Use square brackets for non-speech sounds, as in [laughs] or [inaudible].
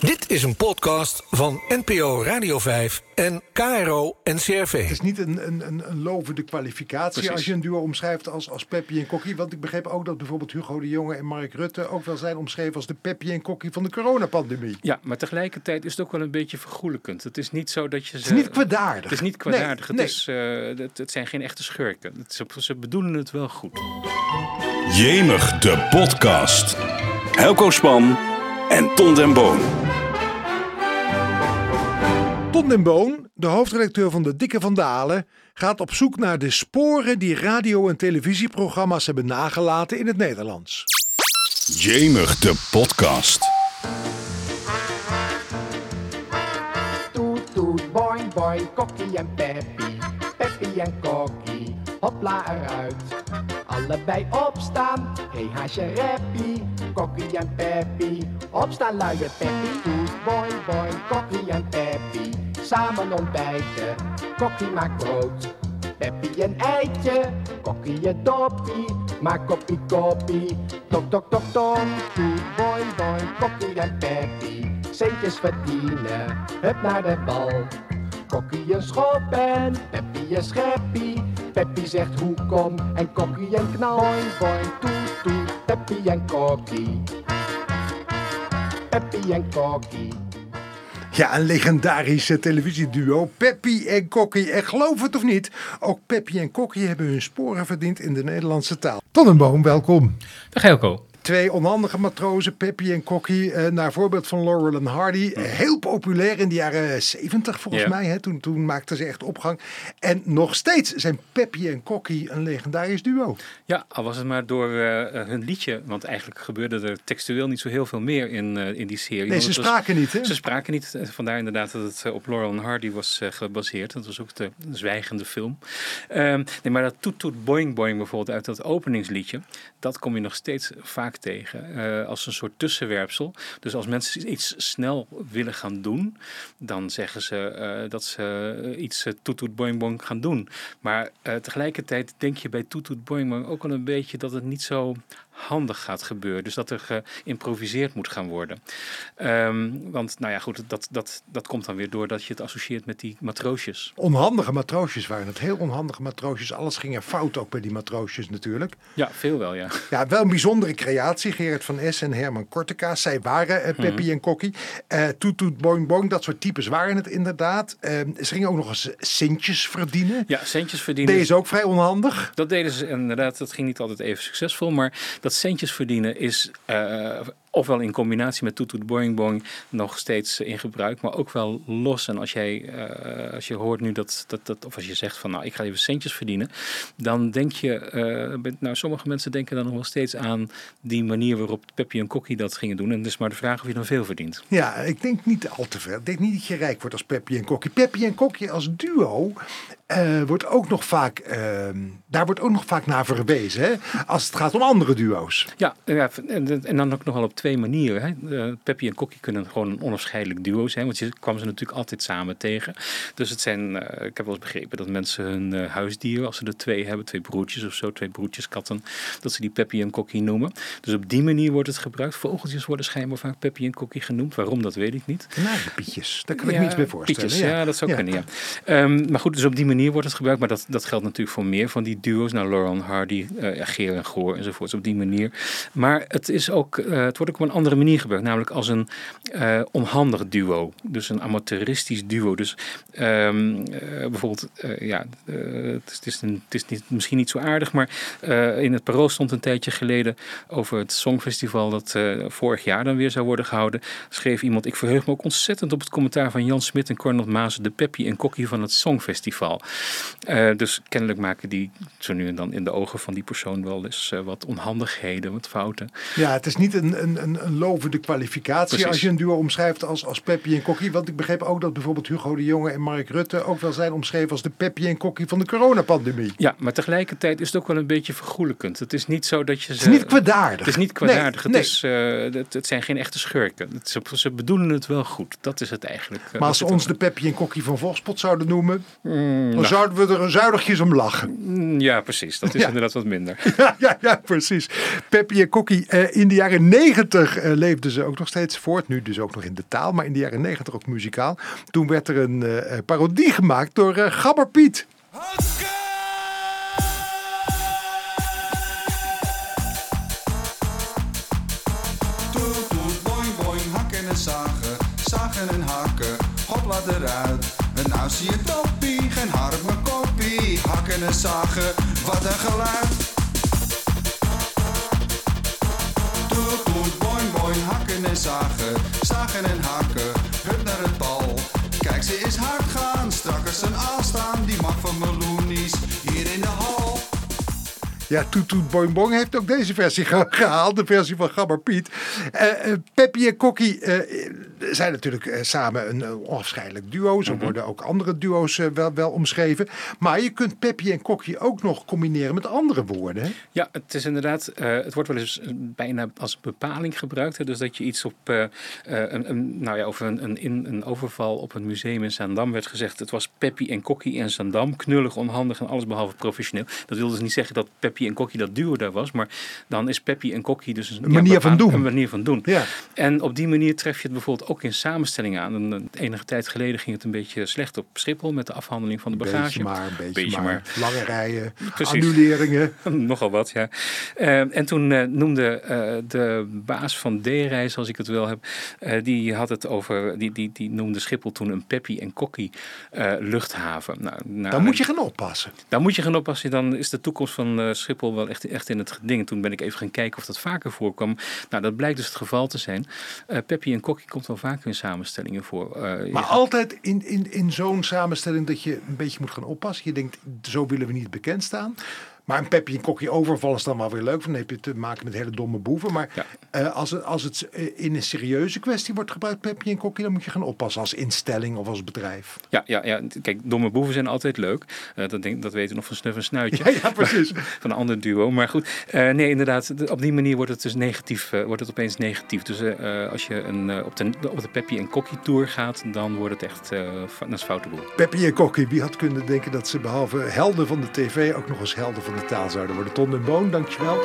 Dit is een podcast van NPO Radio 5 en KRO NCRV. Het is niet een, een, een, een lovende kwalificatie Precies. als je een duo omschrijft als, als Peppi en Kokkie. Want ik begreep ook dat bijvoorbeeld Hugo de Jonge en Mark Rutte ook wel zijn omschreven als de Peppi en Kokkie van de coronapandemie. Ja, maar tegelijkertijd is het ook wel een beetje vergoelijkend. Het is niet zo dat je ze... Het is niet kwaadaardig. Het is niet kwaadaardig. Nee, het, is, eh, het, het zijn geen echte schurken. Het, ze, ze bedoelen het wel goed. Jemig de podcast. Helco Span en Ton den Boon. Ton den Boon, de hoofdredacteur van de Dikke van Dalen, gaat op zoek naar de sporen die radio- en televisieprogramma's hebben nagelaten in het Nederlands. Jemig de podcast. Toet toet, boing boing, kokkie en peppy, peppy en kokkie, hopla eruit. Allebei opstaan, hey haasje reppie, kokkie en peppy, opstaan luie peppy. Toet boing samen ontbijten, kokkie maakt brood. Peppy een eitje, kokkie een doppie, maak koppie koppie. Tok tok tok tok, boing boing, kokkie en peppy, centjes verdienen, hup naar de bal. Kokkie een schop en Peppy een scheppie. Peppy zegt hoe kom en Kokkie een knal. Boing boing toet toet, Peppy en Kokkie. Peppy en Kokkie. Ja, een legendarische televisieduo, Peppi en Kokkie. En geloof het of niet, ook Peppi en Kokkie hebben hun sporen verdiend in de Nederlandse taal. Tonnenboom, welkom. Dag Helco. Twee onhandige matrozen, Peppi en Kokkie, eh, naar voorbeeld van Laurel en Hardy. Eh, Heel populair in de jaren 70 volgens mij. Hè? Toen, toen maakten ze echt opgang. En nog steeds zijn Peppi en Kokkie een legendarisch duo. Ja, al was het maar door eh, hun liedje. Want eigenlijk gebeurde er textueel niet zo heel veel meer in, in die serie. Nee, ze was- spraken niet, hè? Ze spraken niet. Vandaar inderdaad dat het op Laurel en Hardy was gebaseerd. Dat was ook de zwijgende film. Ehm, nee, maar dat toet toet boing boing bijvoorbeeld uit dat openingsliedje. Dat kom je nog steeds vaak tegen. eh, als een soort tussenwerpsel. Dus als mensen iets snel willen gaan doen. Dan zeggen ze eh, dat ze eh, iets eh, toet toet boing boing gaan doen. Maar eh, tegelijkertijd denk je bij toet toet boing boing ook wel een beetje dat het niet zo handig gaat gebeuren. Dus dat er geïmproviseerd moet gaan worden. Ehm, want nou ja, goed, dat, dat, dat komt dan weer door dat je het associeert met die matroosjes. Onhandige matroosjes waren het. Heel onhandige matroosjes. Alles ging er fout ook bij die matroosjes natuurlijk. Ja, veel wel, ja. Ja, wel een bijzondere creatie. Gerard van Es en Herman Kortekaas. Zij waren Peppi en Kokkie. Eh toet toet boing boing. Dat soort types waren het inderdaad. Eh, ze gingen ook nog eens centjes verdienen. Ja, centjes verdienen. Deze ook vrij onhandig. Dat deden ze inderdaad. Dat ging niet altijd even succesvol. Maar dat centjes verdienen is eh, ofwel in combinatie met toet boing boing nog steeds eh, in gebruik. Maar ook wel los. En als, jij, eh, als je hoort nu dat, dat, dat, of als je zegt van nou ik ga even centjes verdienen. Dan denk je, bij- nou sommige mensen denken dan nog wel steeds aan die manier waarop Peppy en Kokkie dat gingen doen. En is maar de vraag of je dan veel verdient. Ja, ik denk niet al te veel. Ik denk niet dat je rijk wordt als Peppi en Kokkie. Peppi en Kokkie als duo eh, wordt ook nog vaak, ehm, daar wordt ook nog vaak naar verwezen. Hè? Als het gaat om andere duo's. Ja, ja en, en dan ook nogal op twee manieren. Hè. Eh, Peppy en Kokkie kunnen gewoon een onafscheidelijk duo zijn. Want je kwam ze natuurlijk altijd samen tegen. Dus het zijn, eh, ik heb wel eens begrepen dat mensen hun huisdieren, als ze er twee hebben, twee broertjes of zo, twee broertjes katten, dat ze die Peppy en Kokkie noemen. Dus op die manier wordt het gebruikt. Vogeltjes worden schijnbaar vaak Peppy en Kokkie genoemd. Waarom, dat weet ik niet. Pietjes, daar kan ik Ja, me iets bij voorstellen. Pietjes, ja. dat zou kunnen, ja. Ehm, maar goed, dus op die manier wordt het gebruikt. Maar dat, dat geldt natuurlijk voor meer van die duo's. Nou, Laurel en Hardy, eh Geer en Goor enzovoorts. Op die manier. Maar het, is ook, eh, het wordt ook op een andere manier gebruikt. Namelijk als een eh, onhandig duo. Dus een amateuristisch duo. Dus ehm, eh, bijvoorbeeld, ja, het is, het is, een, het is niet, misschien niet zo aardig. Maar in het Parool stond een tijdje geleden over het Songfestival. Dat vorig jaar dan weer zou worden gehouden. Schreef iemand, ik verheug me ook ontzettend op het commentaar van Jan Smit en Cornel Maas. De Peppy en Kokkie van het Songfestival. Eh, dus kennelijk maken die zo nu en dan in de ogen van die persoon wel eens eh, wat onhandigheden, wat fouten. Ja, het is niet een, een, een, een lovende kwalificatie Precies. als je een duo omschrijft als, als Peppi en Kokkie. Want ik begreep ook dat bijvoorbeeld Hugo de Jonge en Mark Rutte ook wel zijn omschreven als de Peppi en Kokkie van de coronapandemie. Ja, maar tegelijkertijd is het ook wel een beetje vergoelijkend. Het is niet zo dat je ze... Het is niet kwaadaardig. Het is niet kwaadaardig. Nee, het, is, eh, het, het zijn geen echte schurken. Het, ze, ze bedoelen het wel goed. Dat is het eigenlijk. Maar als ze ons de Peppi en Kokkie van Volkspot zouden noemen, Mm, Dan zouden we er zuinigjes om lachen. Mm, Ja, precies. Dat is [laughs] Ja. inderdaad wat minder. [laughs] Ja, ja, ja, precies. Peppy en Kokkie, eh, in de jaren negentig eh, leefden ze ook nog steeds voort. Nu dus ook nog in de taal, maar in de jaren negentig ook muzikaal. Toen werd er een eh, parodie gemaakt door eh, Gabber Piet. En zagen, zagen en hakken, hopla eruit. Nou zie je toppie, geen haar op mijn koppie. Hakken en zagen, wat een geluid. Toet, boing, boing, hakken en zagen, zagen en hakken, hup naar het bal. Kijk, ze is hard gaan, strak als een aal staan, die mag van meloenies, hier in de hal. Ja, Toet Toet Boing Boing heeft ook deze versie ge- [laughs] gehaald. De versie van Gabber Piet. Eh, Peppy en Kokkie eh, zijn natuurlijk eh, samen een eh, onafscheidelijk duo. Zo worden ook andere duo's eh, wel, wel omschreven. Maar je kunt Peppy en Kokkie ook nog combineren met andere woorden. Hè? Ja, het is inderdaad, het wordt wel eens bijna als bepaling gebruikt. Hè? Dus dat je iets op, een, een, nou ja, over een, een, in, een overval op een museum in Zaandam werd gezegd. Het was Peppy en Kokkie in Zaandam. Knullig, onhandig en alles behalve professioneel. Dat wil dus niet zeggen dat Peppy en Kokkie dat duo daar was. Maar dan is Peppy en Kokkie dus een, Een manier van doen. Een manier van doen. Ja. En op die manier tref je het bijvoorbeeld ook in samenstellingen aan. En, eh, enige tijd geleden ging het een beetje slecht op Schiphol met de afhandeling van de bagage. Beetje maar, een beetje, Beetje maar. maar. Lange rijen, [laughs] Precies. annuleringen. [laughs] Nogal wat, ja. Eh, en toen eh, noemde de baas van D-reis, als ik het wel heb, die had het over, die, die, die noemde Schiphol toen een Peppy en Kokkie luchthaven. Nou, nou, Dan moet je gaan oppassen. daar moet je gaan oppassen, dan is de toekomst van Schiphol wel echt, echt in het geding. En toen ben ik even gaan kijken of dat vaker voorkwam. Nou, dat blijkt dus het geval te zijn. Peppy en Kokkie komt wel vaker in samenstellingen voor. Eh, Maar altijd in, in, in zo'n samenstelling dat je een beetje moet gaan oppassen. Je denkt, zo willen we niet bekend staan. Maar een Peppy en Kokkie overval is dan wel weer leuk. Dan heb je te maken met hele domme boeven. Maar Ja. eh, als, het, als het eh, in een serieuze kwestie wordt gebruikt, Peppy en Kokkie, dan moet je gaan oppassen als instelling of als bedrijf. Ja, ja, ja, kijk, domme boeven zijn altijd leuk. Eh, dat, denk, dat weten we nog van Snuf en Snuitje. [laughs] Ja, ja, precies. [laughs] van een ander duo. Maar goed, nee, inderdaad, de- op die manier wordt het dus negatief, wordt het opeens negatief. Dus als je een, op, de, op de Peppy en Kokkie tour gaat, dan wordt het echt dat is foute boel. Peppy en Kokkie, wie had kunnen denken dat ze behalve helden van de tv ook nog eens helden van de taal zouden worden? Ton en Boon, dankjewel.